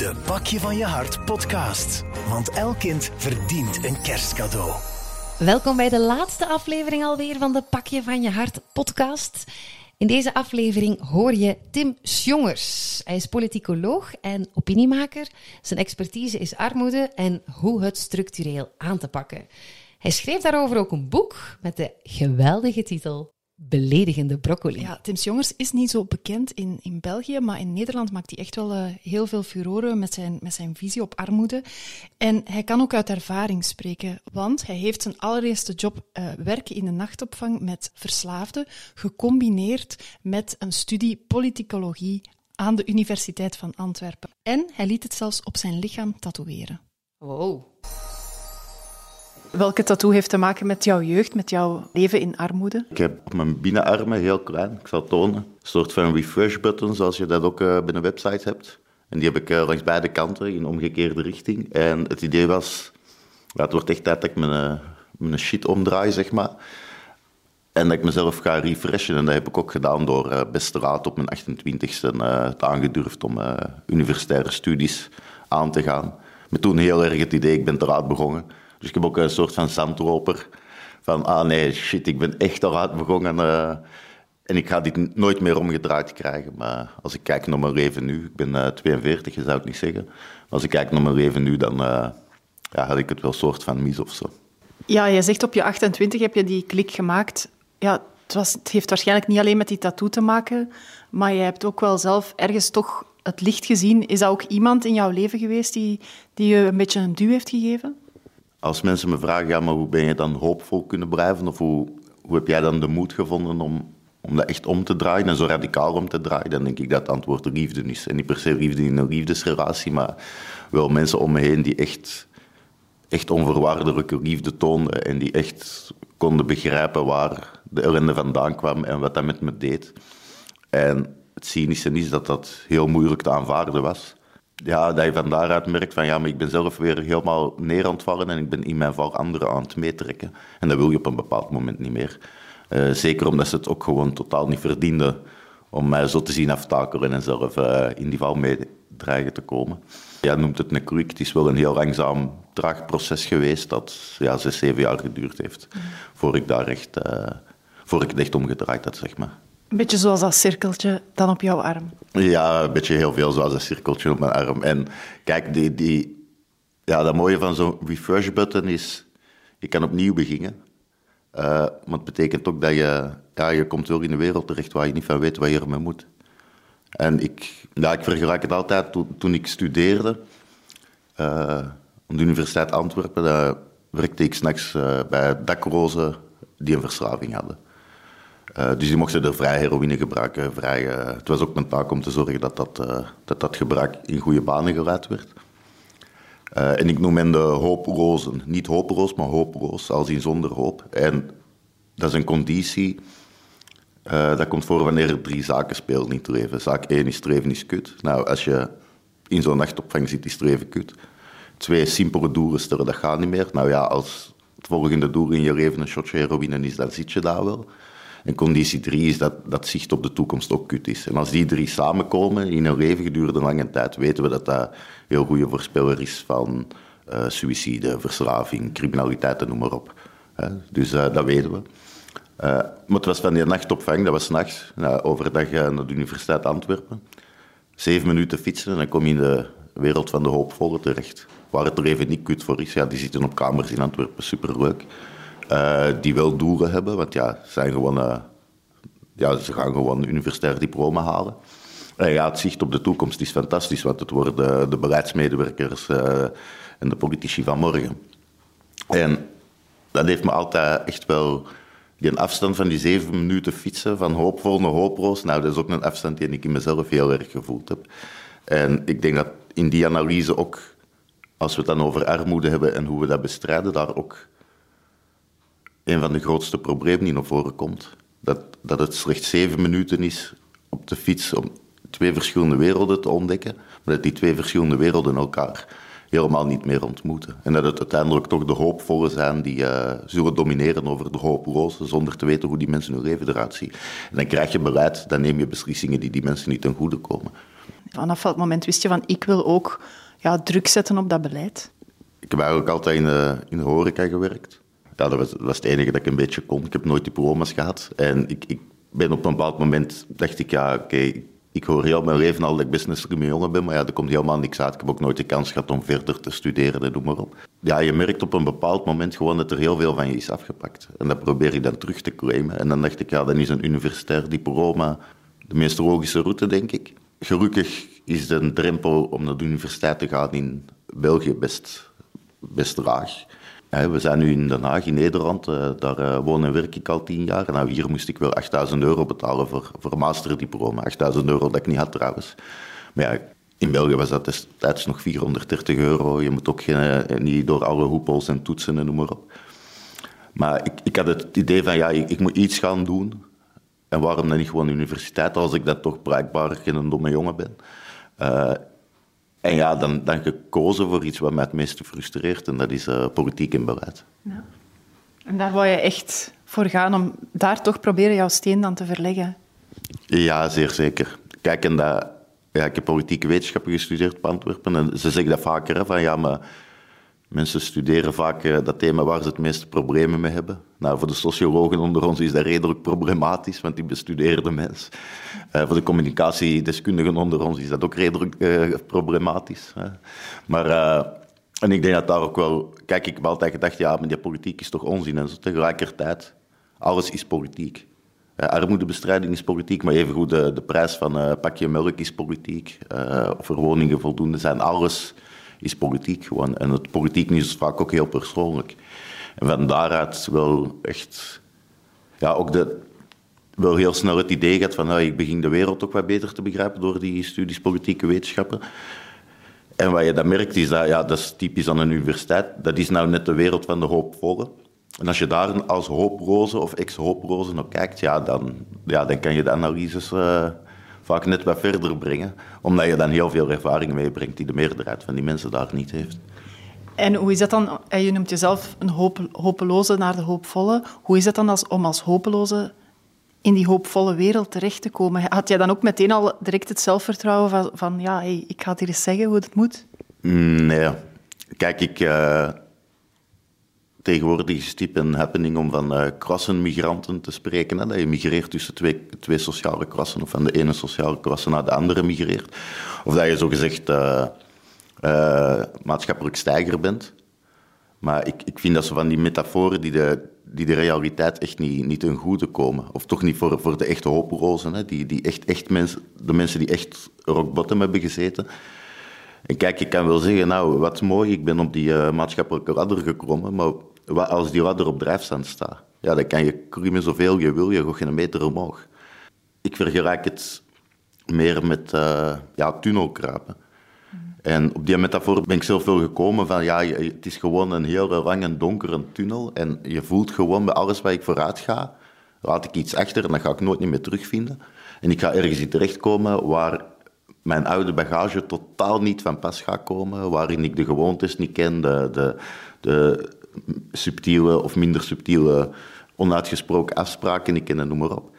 De Pakje van je Hart podcast. Want elk kind verdient een kerstcadeau. Welkom bij de laatste aflevering alweer van de Pakje van je Hart podcast. In deze aflevering hoor je Tim Sjongers. Hij is politicoloog en opiniemaker. Zijn expertise is armoede en hoe het structureel aan te pakken. Hij schreef daarover ook een boek met de geweldige titel beledigende broccoli. Ja, Tim Jongers is niet zo bekend in, in België, maar in Nederland maakt hij echt wel uh, heel veel furoren met zijn, met zijn visie op armoede. En hij kan ook uit ervaring spreken, want hij heeft zijn allereerste job uh, werken in de nachtopvang met verslaafden, gecombineerd met een studie politicologie aan de Universiteit van Antwerpen. En hij liet het zelfs op zijn lichaam tatoeëren. Wow. Welke tattoo heeft te maken met jouw jeugd, met jouw leven in armoede? Ik heb op mijn binnenarmen, heel klein, ik zal tonen, een soort van refresh button, zoals je dat ook uh, binnen websites hebt. En die heb ik uh, langs beide kanten in omgekeerde richting. En het idee was, ja, het wordt echt tijd dat ik mijn, uh, mijn shit omdraai, zeg maar. En dat ik mezelf ga refreshen. En dat heb ik ook gedaan door beste raad op mijn 28e uh, het aangedurfd om universitaire studies aan te gaan. Met toen heel erg het idee, ik ben te raad begonnen. Dus ik heb ook een soort van zandroper. Van, ah nee, shit, ik ben echt al raad begonnen. Uh, en ik ga dit nooit meer omgedraaid krijgen. Maar als ik kijk naar mijn leven nu, ik ben uh, 42, dat zou ik niet zeggen. Maar als ik kijk naar mijn leven nu, dan uh, ja, had ik het wel soort van mis of zo. Ja, je zegt op je 28 heb je die klik gemaakt. Ja, het, was, het heeft waarschijnlijk niet alleen met die tattoo te maken, maar je hebt ook wel zelf ergens toch het licht gezien. Is dat ook iemand in jouw leven geweest die, die je een beetje een duw heeft gegeven? Als mensen me vragen, ja, maar hoe ben je dan hoopvol kunnen blijven? Of hoe, hoe heb jij dan de moed gevonden om, om dat echt om te draaien en zo radicaal om te draaien? Dan denk ik dat het antwoord liefde is. En niet per se liefde in een liefdesrelatie, maar wel mensen om me heen die echt, echt onvoorwaardelijke liefde toonden en die echt konden begrijpen waar de ellende vandaan kwam en wat dat met me deed. En het cynische is dat dat heel moeilijk te aanvaarden was. Ja, dat je van daaruit merkt van ja, maar ik ben zelf weer helemaal neer aan het vallen en ik ben in mijn val anderen aan het meetrekken. En dat wil je op een bepaald moment niet meer. Uh, zeker omdat ze het ook gewoon totaal niet verdienden om mij zo te zien aftakelen en zelf uh, in die val mee dreigen te komen. Ja, noemt het een kruik. Het is wel een heel langzaam, traag proces geweest dat ja, zes, zeven jaar geduurd heeft. Mm. Voor ik daar echt, uh, voor ik het echt omgedraaid had, zeg maar. Een beetje zoals dat cirkeltje dan op jouw arm. Ja, een beetje heel veel zoals dat cirkeltje op mijn arm. En kijk, die, die, ja, dat mooie van zo'n refresh button is, je kan opnieuw beginnen. Uh, maar het betekent ook dat je, ja, je komt wel in een wereld terecht waar je niet van weet wat je ermee moet. En ik, ja, ik vergelijk het altijd, toen, ik studeerde, uh, aan de Universiteit Antwerpen, werkte ik s'nachts uh, bij dakrozen die een verslaving hadden. Uh, dus die mochten er vrij heroïne gebruiken. Vrij, uh, het was ook mijn taak om te zorgen dat dat, uh, dat, dat gebruik in goede banen geleid werd. en ik noem hen de hooprozen. Niet hooproos, maar hooproos, als in zonder hoop. En dat is een conditie. dat komt voor wanneer er drie zaken spelen in het leven. Zaak 1 is streven is kut. Nou, als je in zo'n nachtopvang zit, is streven kut. Twee, simpele doelen stellen, dat gaat niet meer. Nou ja, als het volgende doel in je leven een shotje heroïne is, dan zit je daar wel. En conditie drie is dat, dat zicht op de toekomst ook kut is. En als die drie samenkomen in een leven gedurende lange tijd, weten we dat dat een heel goede voorspeller is van uh, suïcide, verslaving, criminaliteit en noem maar op. Dus uh, dat weten we. Uh, maar het was van die nachtopvang, dat was nachts, overdag naar de Universiteit Antwerpen. Zeven minuten fietsen en dan kom je in de wereld van de hoopvolle terecht. Waar het er even niet kut voor is, ja, die zitten op kamers in Antwerpen, superleuk. Uh, die wel doelen hebben, want ja, zijn gewoon, uh, ja, ze gaan gewoon een universitair diploma halen. En ja, het zicht op de toekomst is fantastisch, want het worden de beleidsmedewerkers uh, en de politici van morgen. En dat heeft me altijd echt wel die afstand van die zeven minuten fietsen van hoopvol naar. Nou, dat is ook een afstand die ik in mezelf heel erg gevoeld heb. En ik denk dat in die analyse ook, als we het dan over armoede hebben en hoe we dat bestrijden, daar ook een van de grootste problemen die naar voren komt. Dat, dat het slechts zeven minuten is op de fiets om twee verschillende werelden te ontdekken, maar dat die twee verschillende werelden elkaar helemaal niet meer ontmoeten. En dat het uiteindelijk toch de hoopvolle zijn die uh, zullen domineren over de hooploze, zonder te weten hoe die mensen hun leven eruit zien. En dan krijg je beleid, dan neem je beslissingen die die mensen niet ten goede komen. Vanaf dat moment wist je van, ik wil ook ja, druk zetten op dat beleid? Ik heb eigenlijk altijd in de, in de horeca gewerkt. Ja, dat was, het enige dat ik een beetje kon. Ik heb nooit diploma's gehad. En ik, ik ben op een bepaald moment, dacht ik, ja, oké, ik hoor heel mijn leven al dat ik slimme jongen ben, maar ja, er komt helemaal niks uit. Ik heb ook nooit de kans gehad om verder te studeren, en noem maar op. Ja, je merkt op een bepaald moment gewoon dat er heel veel van je is afgepakt. En dat probeer je dan terug te claimen. En dan dacht ik, ja, dan is een universitair diploma de meest logische route, denk ik. Gelukkig is de drempel om naar de universiteit te gaan in België best, best laag. We zijn nu in Den Haag, in Nederland. Uh, daar uh, woon en werk ik al tien jaar. Nou, hier moest ik wel 8000 euro betalen voor, voor een masterdiploma. 8000 euro dat ik niet had trouwens. Maar ja, in België was dat destijds nog 430 euro. Je moet ook geen, eh, niet door alle hoepels en toetsen en noem maar op. Maar ik, ik had het idee van, ja, ik, moet iets gaan doen. En waarom dan niet gewoon universiteit, als ik dat toch blijkbaar geen domme jongen ben. En ja, dan, dan gekozen voor iets wat mij het meest frustreert, en dat is uh, politiek en beleid. Ja. En daar wou je echt voor gaan, om daar toch proberen jouw steen dan te verleggen? Ja, zeer zeker. Kijk, en dat, ja, ik heb politieke wetenschappen gestudeerd op Antwerpen, en ze zeggen dat vaker, hè, van ja, maar Mensen studeren vaak uh, dat thema waar ze het meeste problemen mee hebben. Nou, voor de sociologen onder ons is dat redelijk problematisch, want die bestuderen de mens. Uh, voor de communicatiedeskundigen onder ons is dat ook redelijk uh, problematisch. Hè. Maar, en ik denk dat daar ook wel... Kijk, ik heb altijd gedacht, ja, maar die politiek is toch onzin. En zo tegelijkertijd, alles is politiek. armoedebestrijding is politiek, maar evengoed de, de prijs van een pakje melk is politiek. of er woningen voldoende zijn, alles is politiek gewoon. En het politiek is vaak ook heel persoonlijk. En van daaruit wel echt, ja, ook de, wel heel snel het idee gehad van, nou, ik begin de wereld ook wat beter te begrijpen door die studies politieke wetenschappen. En wat je dan merkt is dat, ja, dat is typisch aan een universiteit, dat is nou net de wereld van de hoopvolle. En als je daar als hooproze of ex-hooproze naar kijkt, ja, dan, ja, dan kan je de analyses uh, vaak net wat verder brengen. Omdat je dan heel veel ervaring meebrengt die de meerderheid van die mensen daar niet heeft. En hoe is dat dan? Je noemt jezelf een hoop, hopeloze naar de hoopvolle. Hoe is dat dan als, om als hopeloze in die hoopvolle wereld terecht te komen? Had jij dan ook meteen al direct het zelfvertrouwen van, van ja, hey, ik ga het hier eens zeggen hoe het moet? Mm, nee. Kijk, ik... Uh tegenwoordig is het een happening om van uh, klassenmigranten te spreken. Hè? Dat je migreert tussen twee, twee sociale klassen, of van de ene sociale klasse naar de andere migreert. Of dat je zogezegd uh, maatschappelijk stijger bent. Maar ik, ik vind dat ze van die metaforen die de, die de realiteit echt niet, niet ten goede komen. Of toch niet voor, voor de echte hopelozen. Hè? Die, die echt, echt mensen, de mensen die echt rock bottom hebben gezeten. En kijk, ik kan wel zeggen, nou, wat mooi, ik ben op die uh, maatschappelijke ladder geklommen, maar als die ladder op drijfstand staat, ja, dan kan je klimmen zoveel je wil, je gaat geen meter omhoog. Ik vergelijk het meer met uh, ja, tunnelkruipen. En op die metafoor ben ik zelf veel gekomen van, ja, het is gewoon een heel lange donkere tunnel en je voelt gewoon bij alles waar ik vooruit ga, laat ik iets achter en dat ga ik nooit meer terugvinden. En ik ga ergens in terechtkomen waar mijn oude bagage totaal niet van pas gaat komen, waarin ik de gewoontes niet ken, de, de, subtiele of minder subtiele onuitgesproken afspraken niet ken, noem maar op.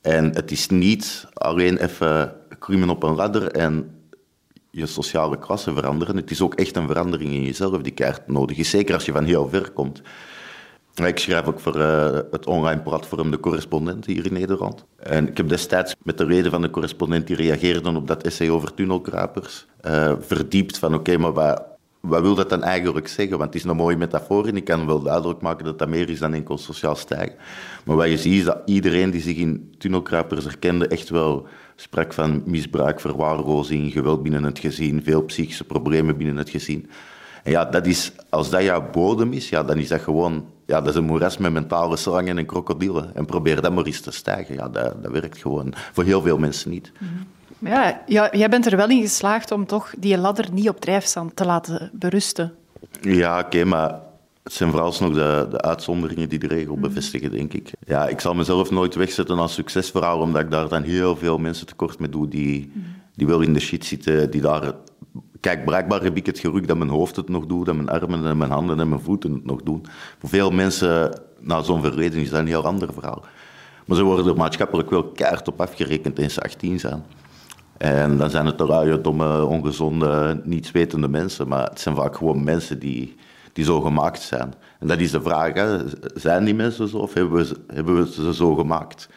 En het is niet alleen even klimmen op een ladder en je sociale klasse veranderen. Het is ook echt een verandering in jezelf die keihard nodig is. Zeker als je van heel ver komt. Ik schrijf ook voor uh, het online platform De Correspondent hier in Nederland. En ik heb destijds met de reden van de correspondent die reageerde op dat essay over tunnelkruipers uh, verdiept van oké, maar wat, wat wil dat dan eigenlijk zeggen? Want het is een mooie metafoor en ik kan wel duidelijk maken dat dat meer is dan enkel sociaal stijgen. Maar wat je ziet is dat iedereen die zich in tunnelkruipers herkende echt wel sprak van misbruik, verwaarlozing, geweld binnen het gezin, veel psychische problemen binnen het gezin. En ja, dat is, als dat jouw bodem is, ja, dan is dat gewoon ja, dat is een moeras met mentale slangen en krokodillen. En probeer dat maar eens te stijgen. Ja, dat, dat werkt gewoon voor heel veel mensen niet. Ja, jij bent er wel in geslaagd om toch die ladder niet op drijfstand te laten berusten. Ja, oké, maar het zijn vooralsnog de, de uitzonderingen die de regel mhm. bevestigen, denk ik. Ja, ik zal mezelf nooit wegzetten als succesverhaal, omdat ik daar dan heel veel mensen tekort mee doe die, mhm. die wel in de shit zitten, die daar Kijk, blijkbaar heb ik het geluk dat mijn hoofd het nog doet, dat mijn armen en mijn handen en mijn voeten het nog doen. Voor veel mensen, na zo'n verleden, is dat een heel ander verhaal. Maar ze worden er maatschappelijk wel keihard op afgerekend in ze 18 zijn. En dan zijn het rauwe, domme, ongezonde, nietswetende mensen. Maar het zijn vaak gewoon mensen die, die zo gemaakt zijn. En dat is de vraag, hè. zijn die mensen zo of hebben we, hebben we ze zo gemaakt?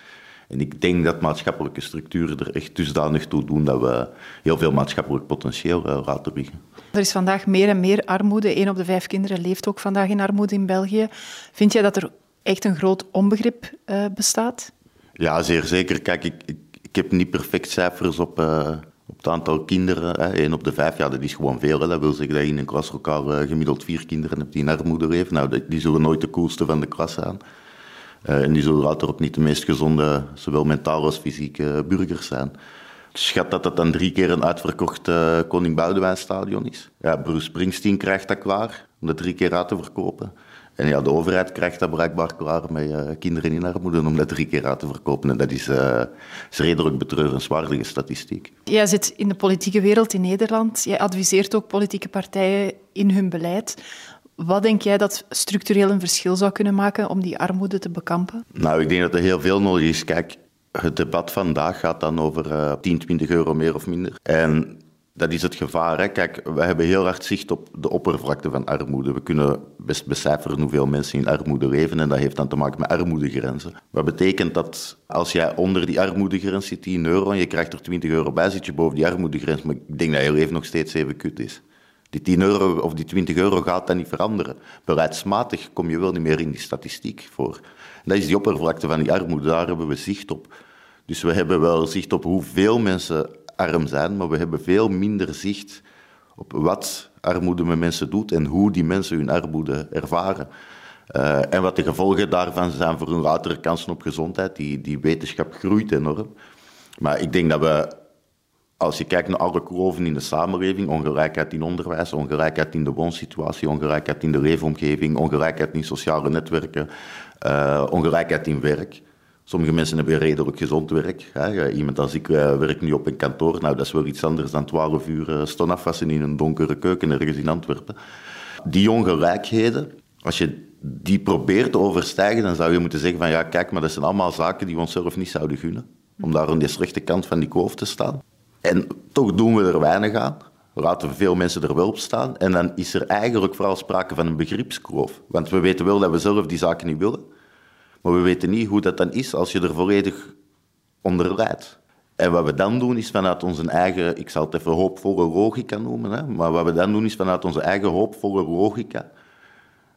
En ik denk dat maatschappelijke structuren er echt dusdanig toe doen dat we heel veel maatschappelijk potentieel uh, laten liggen. Er is vandaag meer en meer armoede. Een op de vijf kinderen leeft ook vandaag in armoede in België. Vind jij dat er echt een groot onbegrip uh, bestaat? Ja, zeer zeker. Kijk, ik, ik, ik heb niet perfect cijfers op, uh, op het aantal kinderen. Hè. Eén op de vijf, ja, dat is gewoon veel. Hè. Dat wil zeggen dat je in een klas elkaar gemiddeld vier kinderen hebt die in armoede leven. Nou, die zullen nooit de coolste van de klas zijn. Uh, en die zullen later ook niet de meest gezonde, zowel mentaal als fysieke burgers zijn. Ik schat dat dat dan drie keer een uitverkocht Koning Boudewijn stadion is. Ja, Bruce Springsteen krijgt dat klaar om dat drie keer uit te verkopen. En ja, de overheid krijgt dat blijkbaar klaar met uh, kinderen in armoede om dat drie keer uit te verkopen. En dat is, uh, is redelijk betreurenswaardige statistiek. Jij zit in de politieke wereld in Nederland. Jij adviseert ook politieke partijen in hun beleid. Wat denk jij dat structureel een verschil zou kunnen maken om die armoede te bekampen? Nou, ik denk dat er heel veel nodig is. Kijk, het debat vandaag gaat dan over uh, 10, 20 euro meer of minder. En dat is het gevaar. Hè. Kijk, we hebben heel hard zicht op de oppervlakte van armoede. We kunnen best becijferen hoeveel mensen in armoede leven en dat heeft dan te maken met armoedegrenzen. Wat betekent dat als jij onder die armoedegrens zit, 10 euro, en je krijgt er 20 euro bij, zit je boven die armoedegrens. Maar ik denk dat je leven nog steeds even kut is. Die 10 euro of die 20 euro gaat dan niet veranderen. Beleidsmatig kom je wel niet meer in die statistiek voor. Dat is die oppervlakte van die armoede, daar hebben we zicht op. Dus we hebben wel zicht op hoeveel mensen arm zijn, maar we hebben veel minder zicht op wat armoede met mensen doet en hoe die mensen hun armoede ervaren. Uh, en wat de gevolgen daarvan zijn voor hun latere kansen op gezondheid. Die, die wetenschap groeit enorm. Maar ik denk dat we, als je kijkt naar alle kloven in de samenleving, ongelijkheid in onderwijs, ongelijkheid in de woonsituatie, ongelijkheid in de leefomgeving, ongelijkheid in sociale netwerken, uh, ongelijkheid in werk, Sommige mensen hebben redelijk gezond werk. Hè. Iemand als ik uh, werkt nu op een kantoor. Nou, dat is wel iets anders dan 12 uur uh, ston afwassen in een donkere keuken ergens in Antwerpen. Die ongelijkheden, als je die probeert te overstijgen, dan zou je moeten zeggen van ja, kijk, maar dat zijn allemaal zaken die we onszelf niet zouden gunnen. Om daar aan de slechte kant van die kloof te staan. En toch doen we er weinig aan. Laten we veel mensen er wel op staan. En dan is er eigenlijk vooral sprake van een begripskloof. Want we weten wel dat we zelf die zaken niet willen. Maar we weten niet hoe dat dan is als je er volledig onder leidt. En wat we dan doen is vanuit onze eigen, ik zal het even hoopvolle logica noemen, hè, maar wat we dan doen is vanuit onze eigen hoopvolle logica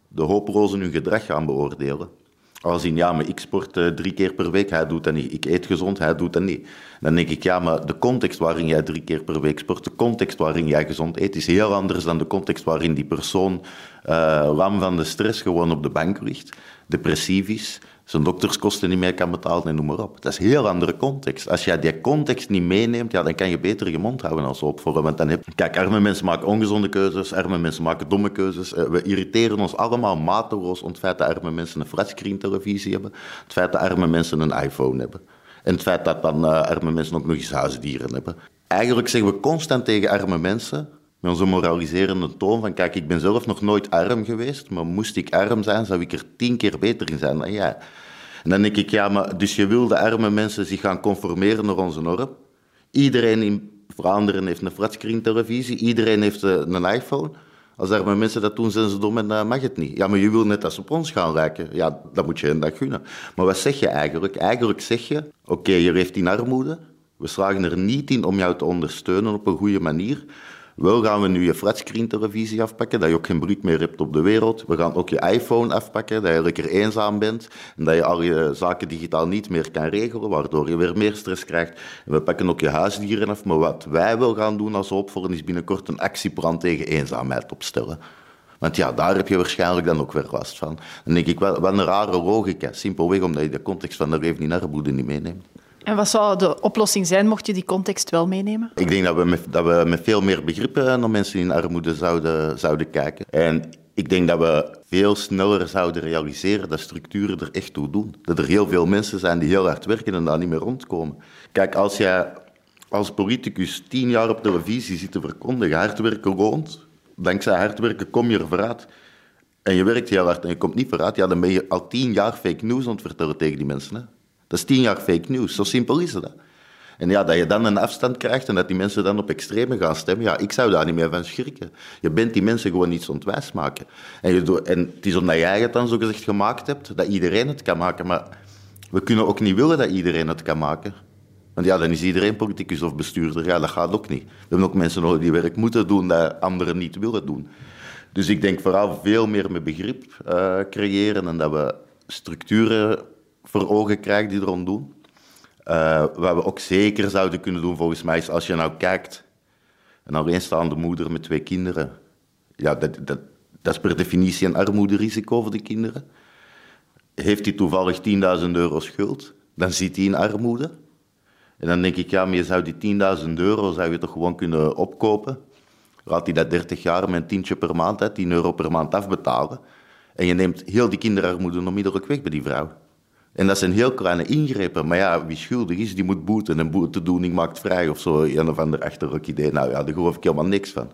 de hopelozen hun gedrag gaan beoordelen. Als in, ja, maar ik sport uh, drie keer per week, hij doet dat niet. Ik eet gezond, hij doet dat niet. Dan denk ik, ja, maar de context waarin jij drie keer per week sport, de context waarin jij gezond eet, is heel anders dan de context waarin die persoon uh, lam van de stress gewoon op de bank ligt, depressief is, zijn dokterskosten niet meer kan betalen en noem maar op. Dat is een heel andere context. Als jij die context niet meeneemt, ja, dan kan je beter je mond houden als opvolger. Want dan heb... Kijk, arme mensen maken ongezonde keuzes, arme mensen maken domme keuzes. Eh, we irriteren ons allemaal mateloos om het feit dat arme mensen een flatscreen televisie hebben, het feit dat arme mensen een iPhone hebben. En het feit dat dan uh, arme mensen ook nog eens huisdieren hebben. Eigenlijk zeggen we constant tegen arme mensen, met onze moraliserende toon van kijk, ik ben zelf nog nooit arm geweest, maar moest ik arm zijn, zou ik er tien keer beter in zijn dan jij. En dan denk ik, ja, maar dus je wil de arme mensen zich gaan conformeren naar onze norm. Iedereen in Vlaanderen heeft een flatscreen televisie, iedereen heeft eh, een iPhone. Als arme mensen dat doen, zijn ze dom en uh, mag het niet. Ja, maar je wil net als op ons gaan lijken. Ja, dat moet je een dag gunnen. Maar wat zeg je eigenlijk? Eigenlijk zeg je, oké, je leeft in armoede. We slagen er niet in om jou te ondersteunen op een goede manier. Wel gaan we nu je flatscreen televisie afpakken, dat je ook geen bruik meer hebt op de wereld. We gaan ook je iPhone afpakken, dat je lekker eenzaam bent. En dat je al je zaken digitaal niet meer kan regelen, waardoor je weer meer stress krijgt. We pakken ook je huisdieren af. Maar wat wij wel gaan doen als opvolger is binnenkort een actieplan tegen eenzaamheid opstellen. Want ja, daar heb je waarschijnlijk dan ook weer last van. Dan denk ik wel, wel een rare logica. Simpelweg omdat je de context van de armoede niet meeneemt. En wat zou de oplossing zijn mocht je die context wel meenemen? Ik denk dat we met, dat we met veel meer begrippen naar mensen in armoede zouden, zouden kijken. En ik denk dat we veel sneller zouden realiseren dat structuren er echt toe doen. Dat er heel veel mensen zijn die heel hard werken en daar niet meer rondkomen. Kijk, als jij als politicus tien jaar op televisie zit te verkondigen, hard werken loont, dankzij hard werken kom je er vooruit. En je werkt heel hard en je komt niet vooruit, ja, dan ben je al tien jaar fake news aan het vertellen tegen die mensen. Hè? Dat is tien jaar fake news. Zo simpel is het. En ja, dat je dan een afstand krijgt en dat die mensen dan op extreme gaan stemmen, ja, ik zou daar niet meer van schrikken. Je bent die mensen gewoon iets ontwijs maken. En, je en het is omdat jij het dan zo gezegd gemaakt hebt, dat iedereen het kan maken. Maar we kunnen ook niet willen dat iedereen het kan maken. Want ja, dan is iedereen politicus of bestuurder. Ja, dat gaat ook niet. We hebben ook mensen nodig die werk moeten doen dat anderen niet willen doen. Dus ik denk vooral veel meer met begrip uh, creëren en dat we structuren ogen krijgen die erom doen. Uh, wat we ook zeker zouden kunnen doen, volgens mij, is als je nou kijkt, een alleenstaande moeder met twee kinderen, ja, dat, dat, dat is per definitie een armoederisico voor de kinderen. Heeft hij toevallig 10.000 euro schuld, dan zit hij in armoede. En dan denk ik, ja, maar je zou die 10.000 euro zou je toch gewoon kunnen opkopen. Laat hij dat 30 jaar met een tientje per maand, hè, 10 euro per maand afbetalen. En je neemt heel die kinderarmoede onmiddellijk weg bij die vrouw. En dat zijn heel kleine ingrepen. Maar ja, wie schuldig is, die moet boeten. En boetedoening maakt vrij of zo. Een of ander achterlijk idee. Nou ja, daar geloof ik helemaal niks van.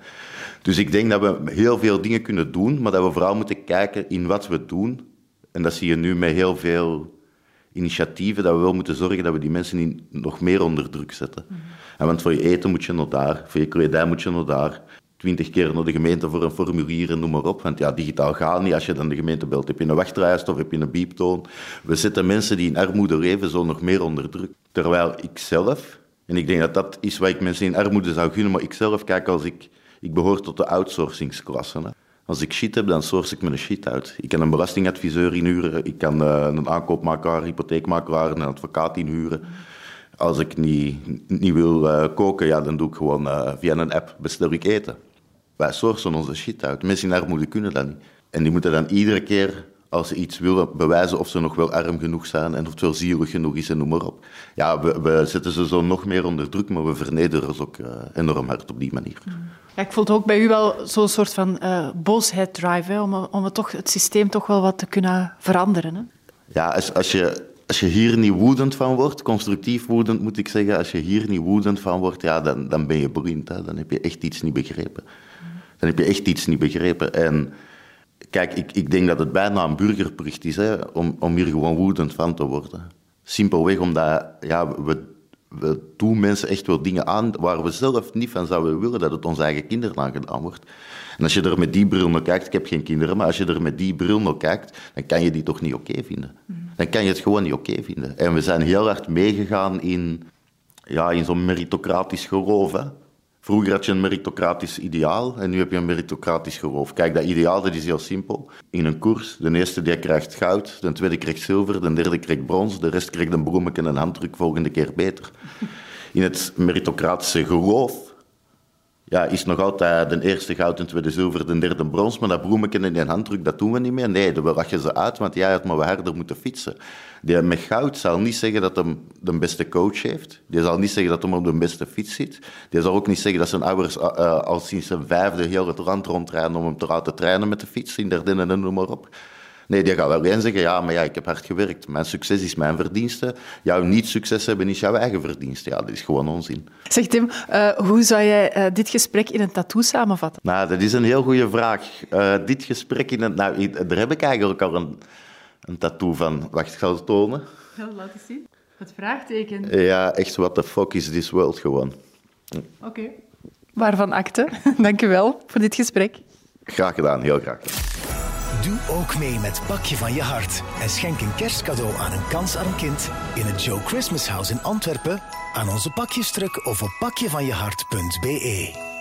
Dus ik denk dat we heel veel dingen kunnen doen. Maar dat we vooral moeten kijken in wat we doen. En dat zie je nu met heel veel initiatieven. Dat we wel moeten zorgen dat we die mensen niet nog meer onder druk zetten. Mm en want voor je eten moet je naar daar. Voor je kledij moet je naar daar twintig keer naar de gemeente voor een formulier en noem maar op. Want ja, digitaal gaat niet. Als je dan de gemeente belt, heb je een wachtlijst of heb je een bieptoon. We zetten mensen die in armoede leven zo nog meer onder druk. Terwijl ik zelf, en ik denk dat dat is wat ik mensen in armoede zou gunnen, maar ik zelf kijk als ik... Ik behoor tot de outsourcingsklasse. Als ik shit heb, dan source ik mijn shit uit. Ik kan een belastingadviseur inhuren, ik kan uh, een aankoopmakelaar, hypotheekmakelaar, een advocaat inhuren. Als ik niet, niet wil uh, koken, ja, dan doe ik gewoon uh, via een app bestel ik eten. Wij sourcen onze shit uit. Mensen in armoede kunnen dat niet. En die moeten dan iedere keer, als ze iets willen, bewijzen of ze nog wel arm genoeg zijn en of het wel zielig genoeg is en noem maar op. Ja, we, we zetten ze zo nog meer onder druk, maar we vernederen ze ook uh, enorm hard op die manier. Ja, ik voel ook bij u wel zo'n soort van uh, boosheid drive, hè, om, om het, toch, het systeem toch wel wat te kunnen veranderen. Hè? Ja, als, als je als je hier niet woedend van wordt, constructief woedend moet ik zeggen, als je hier niet woedend van wordt, ja, dan, dan ben je blind. Hè? Dan heb je echt iets niet begrepen. Dan heb je echt iets niet begrepen. En kijk, ik, ik denk dat het bijna een burgerplicht is hè, om, om hier gewoon woedend van te worden. Simpelweg omdat ja, we, we doen mensen echt wel dingen aan waar we zelf niet van zouden willen dat het onze eigen kinderen aangedaan wordt. En als je er met die bril naar kijkt, ik heb geen kinderen, maar als je er met die bril naar kijkt, dan kan je die toch niet oké vinden. Dan kan je het gewoon niet oké vinden. En we zijn heel hard meegegaan in, ja, in zo'n meritocratisch geloof. Hè. Vroeger had je een meritocratisch ideaal en nu heb je een meritocratisch geloof. Kijk, dat ideaal dat is heel simpel. In een koers, de eerste die krijgt goud, de tweede krijgt zilver, de derde krijgt brons, de rest krijgt een bloemetje en een handdruk, volgende keer beter. In het meritocratische geloof ja, is nog altijd de eerste goud, de tweede zilver, de derde brons. Maar dat bloemetje en die handdruk, dat doen we niet meer. Nee, we lachen ze uit, want jij had maar wat harder moeten fietsen. Die met goud zal niet zeggen dat hij de beste coach heeft. Die zal niet zeggen dat hij op de beste fiets zit. Die zal ook niet zeggen dat zijn ouders uh, al sinds zijn vijfde heel het land rondrijden om hem te laten trainen met de fiets in Dardenne en noem maar op. Nee, die gaat wel alleen zeggen, ja, maar ja, ik heb hard gewerkt. Mijn succes is mijn verdienste. Jouw niet-succes hebben is jouw eigen verdienste. Ja, dat is gewoon onzin. Zeg Tim, uh, hoe zou jij uh, dit gesprek in een tattoo samenvatten? Nou, dat is een heel goede vraag. Uh, dit gesprek in een... Nou, daar heb ik eigenlijk al een, een tattoo van. Wacht, ik zal het tonen. Ja, laat eens zien. Het vraagteken. Ja, echt, what the fuck is this world gewoon. Oké. Okay. Waarvan akte. Dank u wel voor dit gesprek. Graag gedaan, heel graag gedaan. Doe ook mee met Pakje van je Hart en schenk een kerstcadeau aan een kansarm kind in het Joe Christmas House in Antwerpen, aan onze pakjestruk of op pakjevanjehart.be.